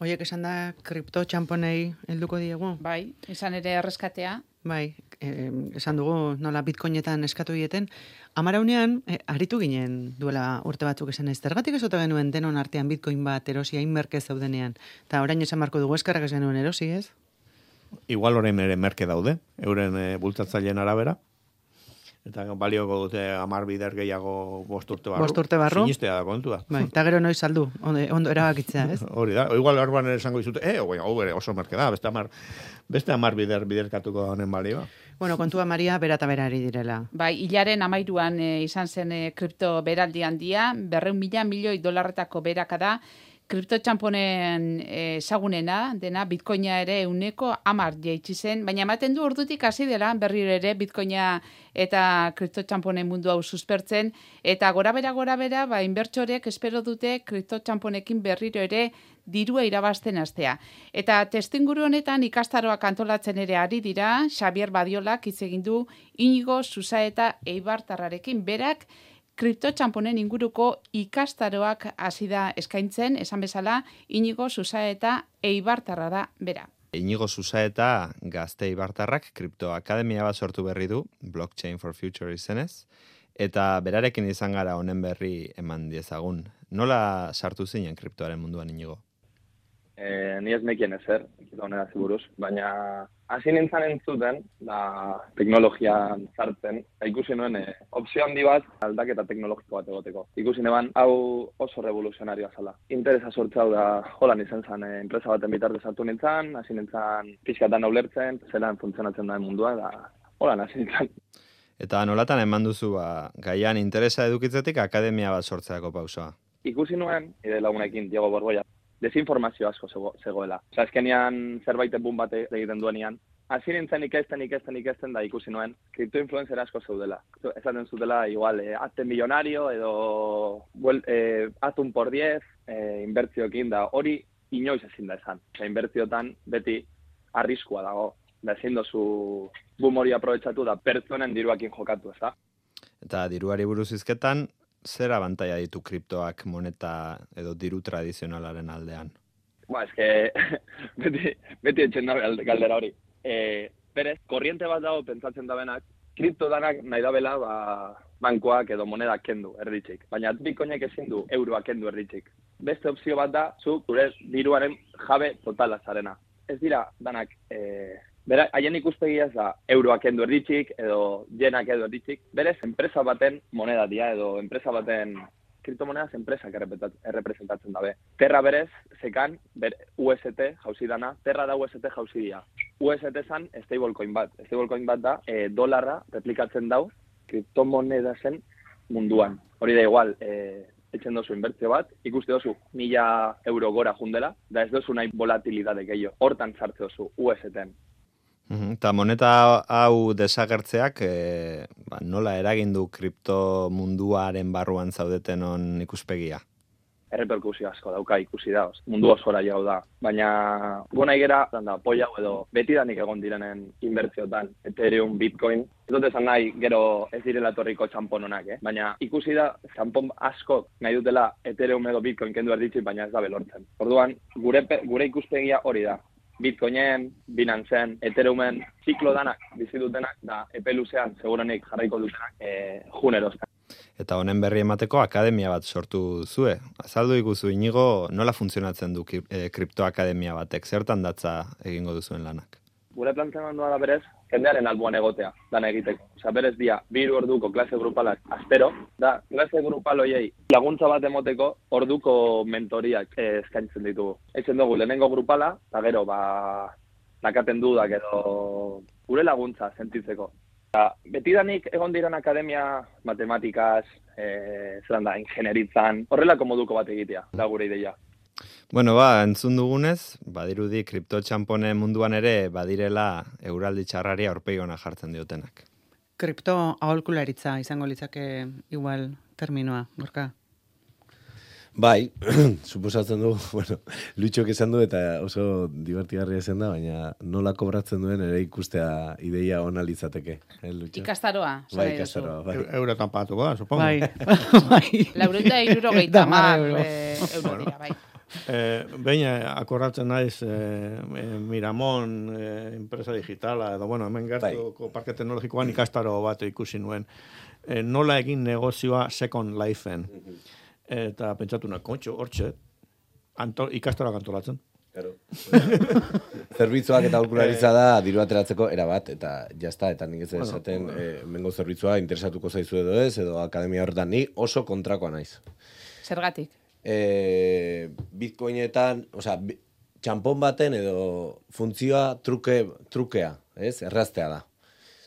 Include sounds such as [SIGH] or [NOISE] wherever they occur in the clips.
Oiek esan da, kripto txamponei helduko diegu. Bai, izan ere erreskatea. Bai, eh, esan dugu nola bitcoinetan eskatu dieten. Amaraunean, eh, aritu ginen duela urte batzuk esan ez. Zergatik ez genuen denon artean bitcoin bat erosi hain merke zaudenean. Eta orain esan marko dugu eskarrak ez genuen erosi, ez? Igual orain ere merke daude, euren e, bultzatzaileen arabera. Eta balioko dute amar bider gehiago bost urte barru. Bost urte barru. Sinistea da kontua. Bai, eta gero noiz saldu, ondo, ondo erabakitzea, ez? [LAUGHS] Hori da, igual orban ere esango dizute, eh, oi, hau ere oso merke da, beste amar, beste amar bider biderkatuko honen balioa. Bueno, kontua Maria, bera eta bera ari direla. Bai, hilaren amairuan e, izan zen e, kripto beraldi handia, berreun mila milioi dolarretako berakada, kriptotxamponen ezagunena, dena bitcoina ere uneko amar jaitsi zen, baina ematen du ordutik hasi dela berriro ere bitcoina eta kriptotxamponen mundu hau suspertzen, eta gora bera gora bera, ba, inbertsorek espero dute kriptotxamponekin berriro ere dirua irabazten astea. Eta testinguru honetan ikastaroak antolatzen ere ari dira, Xavier Badiolak hitz egin du Inigo Susa eta Eibartarrarekin berak kriptotxamponen inguruko ikastaroak hasi da eskaintzen, esan bezala, inigo zuza eta eibartarra da bera. Inigo zuza eta gazte eibartarrak kriptoakademia bat sortu berri du, Blockchain for Future izenez, eta berarekin izan gara honen berri eman diezagun. Nola sartu zinen kriptoaren munduan inigo? E, ni ez mekien ezer, honera ziburuz, baina hasi nintzen entzuten, da teknologian sartzen, da ikusi nuen e, opzio handi bat aldaketa teknologiko bat egoteko. Ikusi neban, hau oso revoluzionarioa zala. Interesa sortzau da, hola nintzen zen, e, enpresa baten bitarte sartu nintzen, hasi nintzen pixkatan ulertzen, zelan funtzionatzen da mundua, da hola hasi nintzen. Eta nolatan eman duzu, ba, gaian interesa edukitzetik akademia bat sortzeako pausoa? Ikusi nuen, ide lagunekin, Diego Borgoia, desinformazio asko zego, zegoela. Osa, ezkenian zerbait bun bate egiten duenian, hasi nintzen ikesten, ikesten, ikesten da ikusi nuen, kriptoinfluencer asko zeudela. Esaten zutela, igual, eh, azte milionario edo well, eh, atun por 10, eh, inbertzioekin da, hori inoiz ezin da esan. Osa, inbertziotan beti arriskua dago, da ezin dozu bum hori aprobetsatu da pertsonen diruakin jokatu, ez da? Eta diruari buruz izketan, zer abantaia ditu kriptoak moneta edo diru tradizionalaren aldean? Ba, eske, [LAUGHS] beti, beti etxen da galdera hori. E, berez, korriente bat dago pentsatzen da benak, kripto danak nahi da bela, ba, bankoak edo moneda kendu erditzik. Baina bitcoinek ezin du euroak kendu erditzik. Beste opzio bat da, zu, gure diruaren jabe totala zarena. Ez dira, danak, e, Bera, haien ikuspegia ez da, euroak endu erditzik, edo jenak edo erditzik, berez, enpresa baten moneda dia, edo enpresa baten kriptomonedas enpresak errepresentatzen dabe. Terra berez, zekan, ber, UST jauzi dana, terra da UST jauzi dia. UST zan stablecoin bat. Stablecoin bat da, e, dolarra replikatzen dau, kriptomoneda zen munduan. Hori da igual, e, etxen dozu inbertzio bat, ikuste dozu mila euro gora jundela, da ez dozu nahi volatilidade gehiago. Hortan sartze dozu UST-en. Eta moneta hau desagertzeak, e, ba, nola eragin du kripto munduaren barruan zaudeten on ikuspegia? Erreperkusio asko dauka ikusi da, mundu osora jau da. Baina gona igera, da, poia edo beti danik egon direnen inbertziotan, Ethereum, Bitcoin. Ez dut esan nahi, gero ez direla torriko txampon honak, eh? Baina ikusi da, txampon asko nahi dutela Ethereum edo Bitcoin kendu erditzi, baina ez da belortzen. Orduan, gure, gure ikuspegia hori da. Bitcoinen, Binancean, Ethereumen, ziklo danak bizi dutenak, da epe luzean segurenik jarraiko dutenak e, juneroztan. Eta honen berri emateko akademia bat sortu zue. Azaldu ikuzu inigo nola funtzionatzen du e, kriptoakademia batek, zertan datza egingo duzuen lanak? Gure planteamendua da berez, jendearen alboan egotea, dana egiteko. Osa, berez dia, biru orduko klase grupalak astero, da, klase grupal hoiei laguntza bat emoteko orduko mentoriak eh, eskaintzen ditugu. Eitzen dugu, lehenengo grupala, eta gero, ba, nakaten dudak edo gure laguntza sentitzeko. Eta, betidanik egon diran akademia matematikaz, e, zelan da, ingenieritzan, horrelako moduko bat egitea, da gure ideia. Bueno, ba, entzun dugunez, badirudi kriptotxampone munduan ere badirela euraldi txarrari aurpegona jartzen diotenak. Kripto aholkularitza izango litzake igual terminoa, gorka? Bai, [CLEARS THROAT] suposatzen du, [LAUGHS] bueno, luitxok esan du eta oso divertigarria esan da, baina nola kobratzen duen ere ikustea ideia ona litzateke. Eh, ikastaroa. Bai, ikastaroa. Bai. Eurotan patu, ba, supongo. Bai, [LAUGHS] bai. Laurenta irurogeita mar euro dira, bai. Eh, behin eh, akordatzen naiz eh, eh, Miramon eh, enpresa digitala, edo bueno, hemen gertuko parke teknologikoan ikastaro bat ikusi nuen. Eh, nola egin negozioa Second Lifeen. Eta pentsatu na, kontxo, hortxe, anto, ikastaroak antolatzen. Claro. [LAUGHS] Zerbitzuak eta aurkularitza da diru ateratzeko erabat eta jazta eta nik ez Bueno, esaten eh, mengo zerbitzua interesatuko zaizu edo ez edo akademia horretan ni oso kontrakoa naiz. Zergatik. Eh, Bitcoinetan, osea, bi- txanpon baten edo funtzioa truke, trukea, ez? Erraztea da.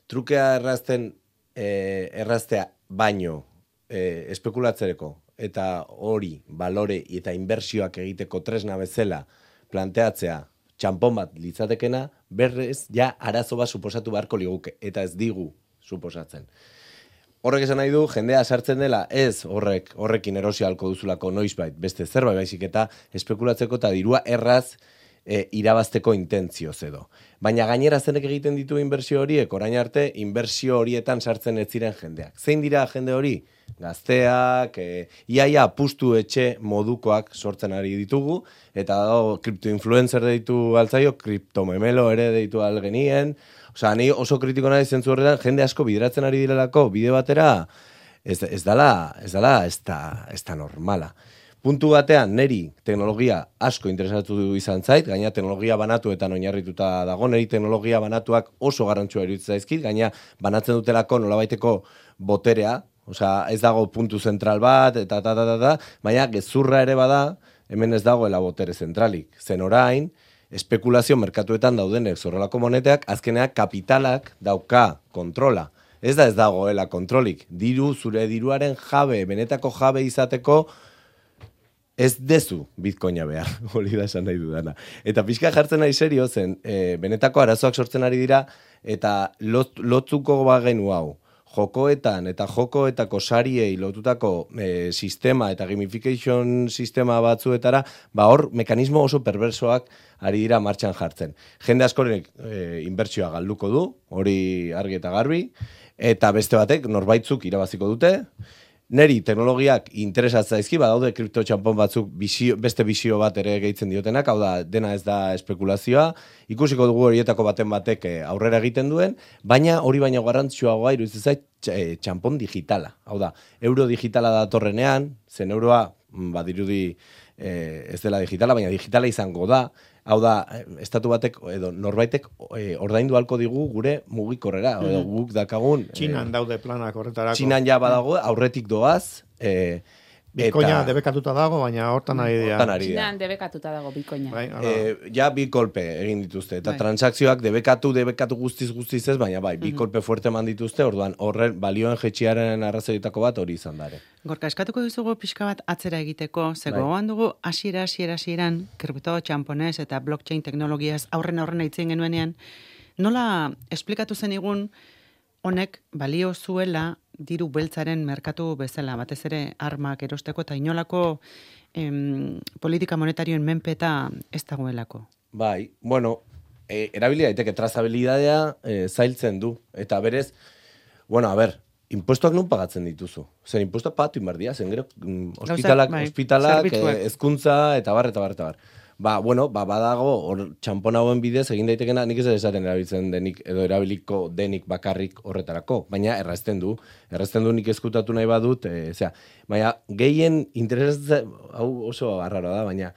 Trukea errazten eh, erraztea baino eh, espekulatzereko eta hori balore eta inbersioak egiteko tresna bezala planteatzea txanpon bat litzatekena, berrez ja arazo bat suposatu beharko liguke, eta ez digu suposatzen. Horrek esan nahi du, jendea sartzen dela, ez horrek, horrekin erosi halko duzulako noizbait, beste zerbait baizik eta espekulatzeko eta dirua erraz e, irabazteko intentzioz edo. Baina gainera zenek egiten ditu inbertsio horiek, orain arte, inbertsio horietan sartzen ez ziren jendeak. Zein dira jende hori? Gazteak, e, iaia pustu etxe modukoak sortzen ari ditugu, eta dago kriptoinfluencer deitu altzaio, kriptomemelo ere deitu algenien, Osea, ni oso kritiko nahi zentzu horretan, jende asko bideratzen ari direlako bide batera, ez, ez dala, ez dala, ez da, ez da normala. Puntu batean, neri teknologia asko interesatu du izan zait, gaina teknologia banatuetan oinarrituta dago, neri teknologia banatuak oso garrantzua iruditzen zaizkit, gaina banatzen dutelako nolabaiteko boterea, osea, ez dago puntu zentral bat, eta ta, ta, ta, ta, baina gezurra ere bada, hemen ez dagoela botere zentralik. Zen orain, espekulazio merkatuetan daudenek zorrelako moneteak, azkeneak kapitalak dauka kontrola. Ez da ez dagoela kontrolik. Diru, zure diruaren jabe, benetako jabe izateko, ez dezu bitcoina behar, [LAUGHS] hori da esan nahi dudana. Eta pixka jartzen nahi serio zen, e, benetako arazoak sortzen ari dira, eta lot, lotzuko bagenu hau, jokoetan eta jokoetako sariei lotutako e, sistema eta gamification sistema batzuetara, ba hor mekanismo oso perversoak ari dira martxan jartzen. Jende askorek e, inbertsioa galduko du, hori argi eta garbi, eta beste batek norbaitzuk irabaziko dute, Neri teknologiak interesatza zaizki, badaude kripto txampon batzuk bisio, beste bisio bat ere gehitzen diotenak, hau da, dena ez da espekulazioa, ikusiko dugu horietako baten batek eh, aurrera egiten duen, baina hori baina garrantzitsuagoa iruditzen zait eh, txampon digitala. Hau da, euro digitala datorrenean, zen euroa, mm, badirudi eh, ez dela digitala, baina digitala izango da, hau da, eh, estatu batek edo norbaitek eh, ordaindu halko digu gure mugikorrera, edo guk dakagun... eh, Txinan daude planak horretarako. Txinan ja badago, aurretik doaz, e, Bitcoina eta- debekatuta dago, baina hortan ari dira. Hortan ari dira. Debekatuta dago bikoina. Bai. E, ja bi kolpe egin dituzte, eta Bai. transakzioak debekatu, debekatu guztiz guztiz ez, baina bai, bi kolpe fuerte eman dituzte, orduan horren balioen jetxiaren arrazoietako bat hori izan dare. Gorka, eskatuko dizugu pixka bat atzera egiteko, ze Bai. dugu hasiera hasiera hasieran kripto txamponez eta blockchain teknologiaz aurren aurren aitzen genuenean, nola esplikatu zen igun honek balio zuela diru beltzaren merkatu bezala, batez ere armak erosteko eta inolako em, politika monetarioen menpeta ez dagoelako. Bai, bueno, e, erabili daiteke trazabilidadea e, zailtzen du, eta berez, bueno, a ber, impuestoak nun pagatzen dituzu. Zer, impuestoak pagatu inbardia, zen gero, mm, ospitalak, bai, ospitalak, e, hezkuntza eta bar, eta bar, eta bar. Ba, bueno, ba, badago, hor, txampon hauen bidez, egin daitekena, nik ez esaten erabiltzen denik, edo erabiliko denik bakarrik horretarako, baina errazten du, errazten du nik eskutatu nahi badut, e, zera, baina gehien interesatzen, hau oso arraroa da, baina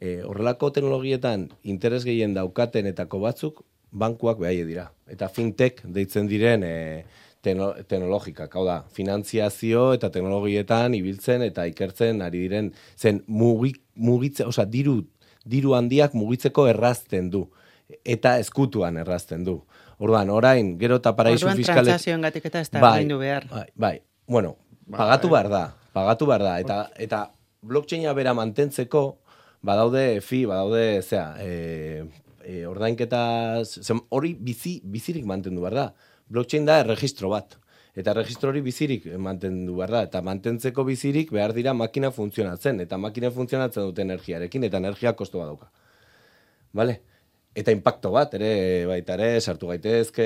e, horrelako teknologietan interes gehien daukatenetako batzuk bankuak behaie dira. Eta fintech deitzen diren e, teno, teknologikak, hau da, finantziazio eta teknologietan ibiltzen eta ikertzen ari diren, zen mugi, mugitze, osea, diru, diru handiak mugitzeko errazten du. Eta eskutuan errazten du. Orduan, orain, gero eta paraizu Orduan fiskalek... transakzioengatik eta ez da bai, behar. Bai, bai. Bueno, Ba, pagatu bai. behar da, pagatu behar da. Eta, eta blockchaina bera mantentzeko, badaude fi, badaude, zera, e, e, ordainketa, hori bizi, bizirik mantendu behar da. Blockchain da erregistro bat. Eta erregistro hori bizirik mantendu behar da. Eta mantentzeko bizirik behar dira makina funtzionatzen. Eta makina funtzionatzen dute energiarekin, eta energia kosto bat dauka. Eta impacto bat, ere, baita ere, sartu gaitezke,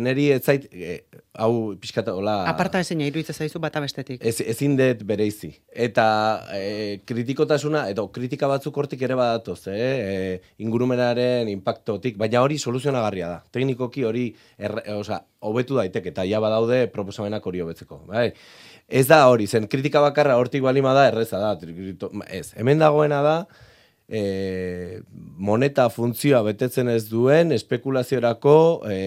neri ez zait, e, hau pixkata, hola... Aparta ezin iruditzen zaizu bata bestetik. Ez, ezin dut bereizi. Eta e, kritikotasuna, edo kritika batzuk hortik ere badatoz, eh? E, ingurumenaren impactotik, baina hori soluzionagarria da. Teknikoki hori, er, oza, hobetu daiteke, eta ja badaude proposamenak hori hobetzeko. Bai? Ez da hori, zen kritika bakarra hortik balima da, erreza da. Ez, hemen dagoena da, e, moneta funtzioa betetzen ez duen espekulaziorako e,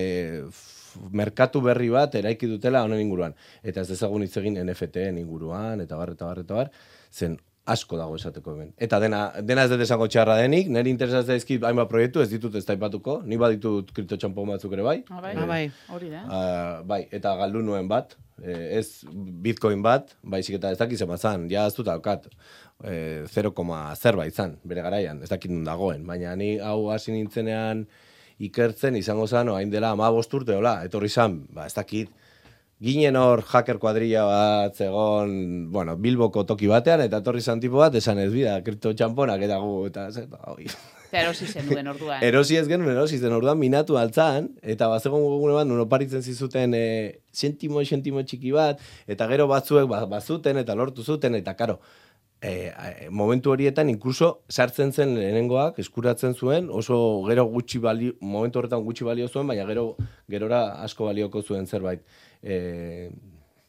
merkatu berri bat eraiki dutela honen inguruan. Eta ez dezagun hitz egin NFT-en inguruan, eta bar, eta bar, eta bar, zen asko dago esateko hemen. Eta dena, dena ez dut esango txarra denik, nire interesaz daizkit hainbat proiektu, ez ditut ez taipatuko, ni baditut kripto txampon batzuk ere bai. Ah, bai, Ah, bai. hori da. Uh, bai, eta galdu nuen bat, eh, ez bitcoin bat, baizik eta ez dakit zema zan, ja ez dut daukat, eh, 0, zerbait zan, bere garaian, ez dakit nun dagoen, baina ni hau hasi nintzenean ikertzen izango zan, oain dela ama urte, hola, etorri zan, ba, ez dakit, Ginen hor hacker kuadrilla bat zegon, bueno, Bilboko toki batean, eta etorri zan tipo bat, esan ez bida, kripto txamponak eta gu, eta ez, eta, oi. Eta erosi zen duen orduan. [LAUGHS] Erosi ez genuen, erosi zen orduan minatu altzan, eta bazegon gugune bat, nun oparitzen zizuten e, sentimo, sentimo txiki bat, eta gero batzuek ba, bazuten, eta lortu zuten, eta karo, e, momentu horietan, inkluso sartzen zen lehenengoak, eskuratzen zuen, oso gero gutxi balio, momentu horretan gutxi balio zuen, baina gero gerora asko balioko zuen zerbait. E,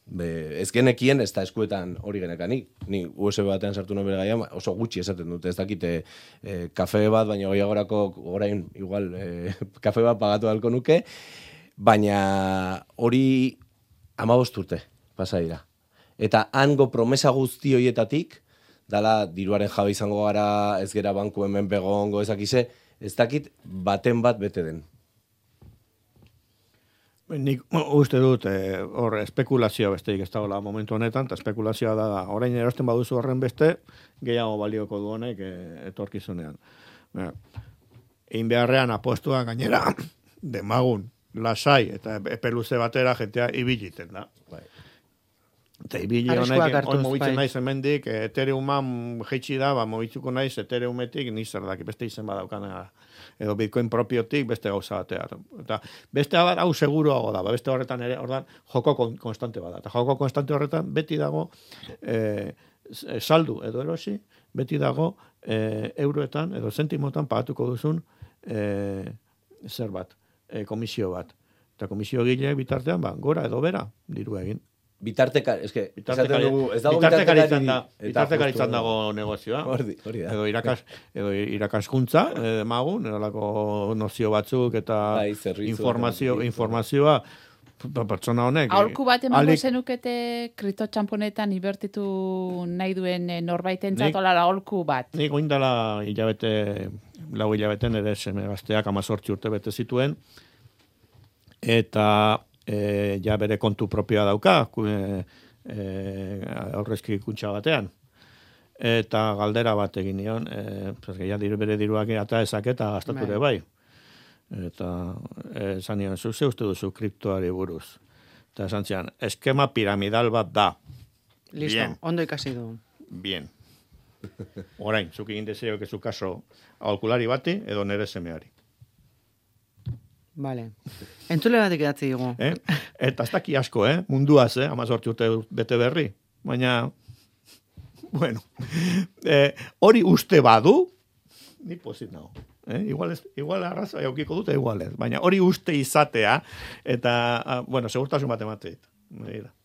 be, ez genekien ez da eskuetan hori genekanik. Ni USB batean sartu nuen bere gaia, oso gutxi esaten dute, ez dakite e, kafe bat, baina gehiagorako orain igual e, [LAUGHS] kafe bat pagatu halko nuke, baina hori amabost urte pasa dira. Eta hango promesa guzti hoietatik, dala diruaren jabe izango gara, ez gera banku hemen begongo, ezakize, ez dakit baten bat bete den. Nik uste dut, eh, hor, espekulazioa besteik ez dagoela momentu honetan, eta espekulazioa da, orain erosten baduzu horren beste, gehiago balioko du honek eh, etorkizunean. Ja. Egin beharrean apostua gainera, [CLEARS THROAT] demagun, lasai, eta epe luze batera jentea ibiliten da. Bai. Eta ibili honek, hartuz, hor mugitzen bai. naiz hemendik, eh, Ethereuman jeitsi da, ba, mugitzuko naiz Ethereumetik, nizar daki, beste izen badaukana, edo Bitcoin propiotik beste gauza batea. Eta beste bat hau seguruago da, ba, beste horretan ere, ordan joko kon, konstante bada. Eta joko konstante horretan beti dago eh, saldu edo erosi, beti dago eh, euroetan edo zentimotan pagatuko duzun eh, zer bat, eh, komisio bat. Eta komisio gileak bitartean, ba, gora edo bera, diru egin. Bitarteka, eske, esaten Bitartekari- dugu, ez dago bitartekaritzan da, eta bitartekaritzan justu- dago negozioa. Hori, hori da. Edo irakas, edo irakaskuntza, eh, demagun, eralako nozio batzuk eta Bai, zerbitzuak informazio, eta- informazioa pertsona honek. Aholku bat emango alik- zenukete kripto txamponetan inbertitu nahi duen eh, norbaiten zatola aholku bat. Nik oindala hilabete, lau hilabeten ere seme gazteak amazortzi urte bete zituen, eta e, ja bere kontu propioa dauka, e, e, aurrezki kuntxa batean. Eta galdera bat egin nion, e, pues, ja, diru bere diruak eta ezak eta gastatu Bai. bai. Eta esan nion, zu ze uste duzu kriptoari buruz. Eta esan zian, eskema piramidal bat da. Listo, Bien. ondo ikasi du. Bien. Orain, zuk egin deseo que zu kaso aholkulari bati edo nere semeari. Vale. Entzule batek edatzi digu. Eh? Eta ez daki asko, eh? Munduaz, eh? Amazortzi urte bete berri. Baina, bueno, eh, hori uste badu, ni pozit nago. Eh? Igual, ez, igual arrazoa eukiko dute, igual ez. Baina hori uste izatea, eta, ah, bueno, segurtasun bat ematea dit. Begira.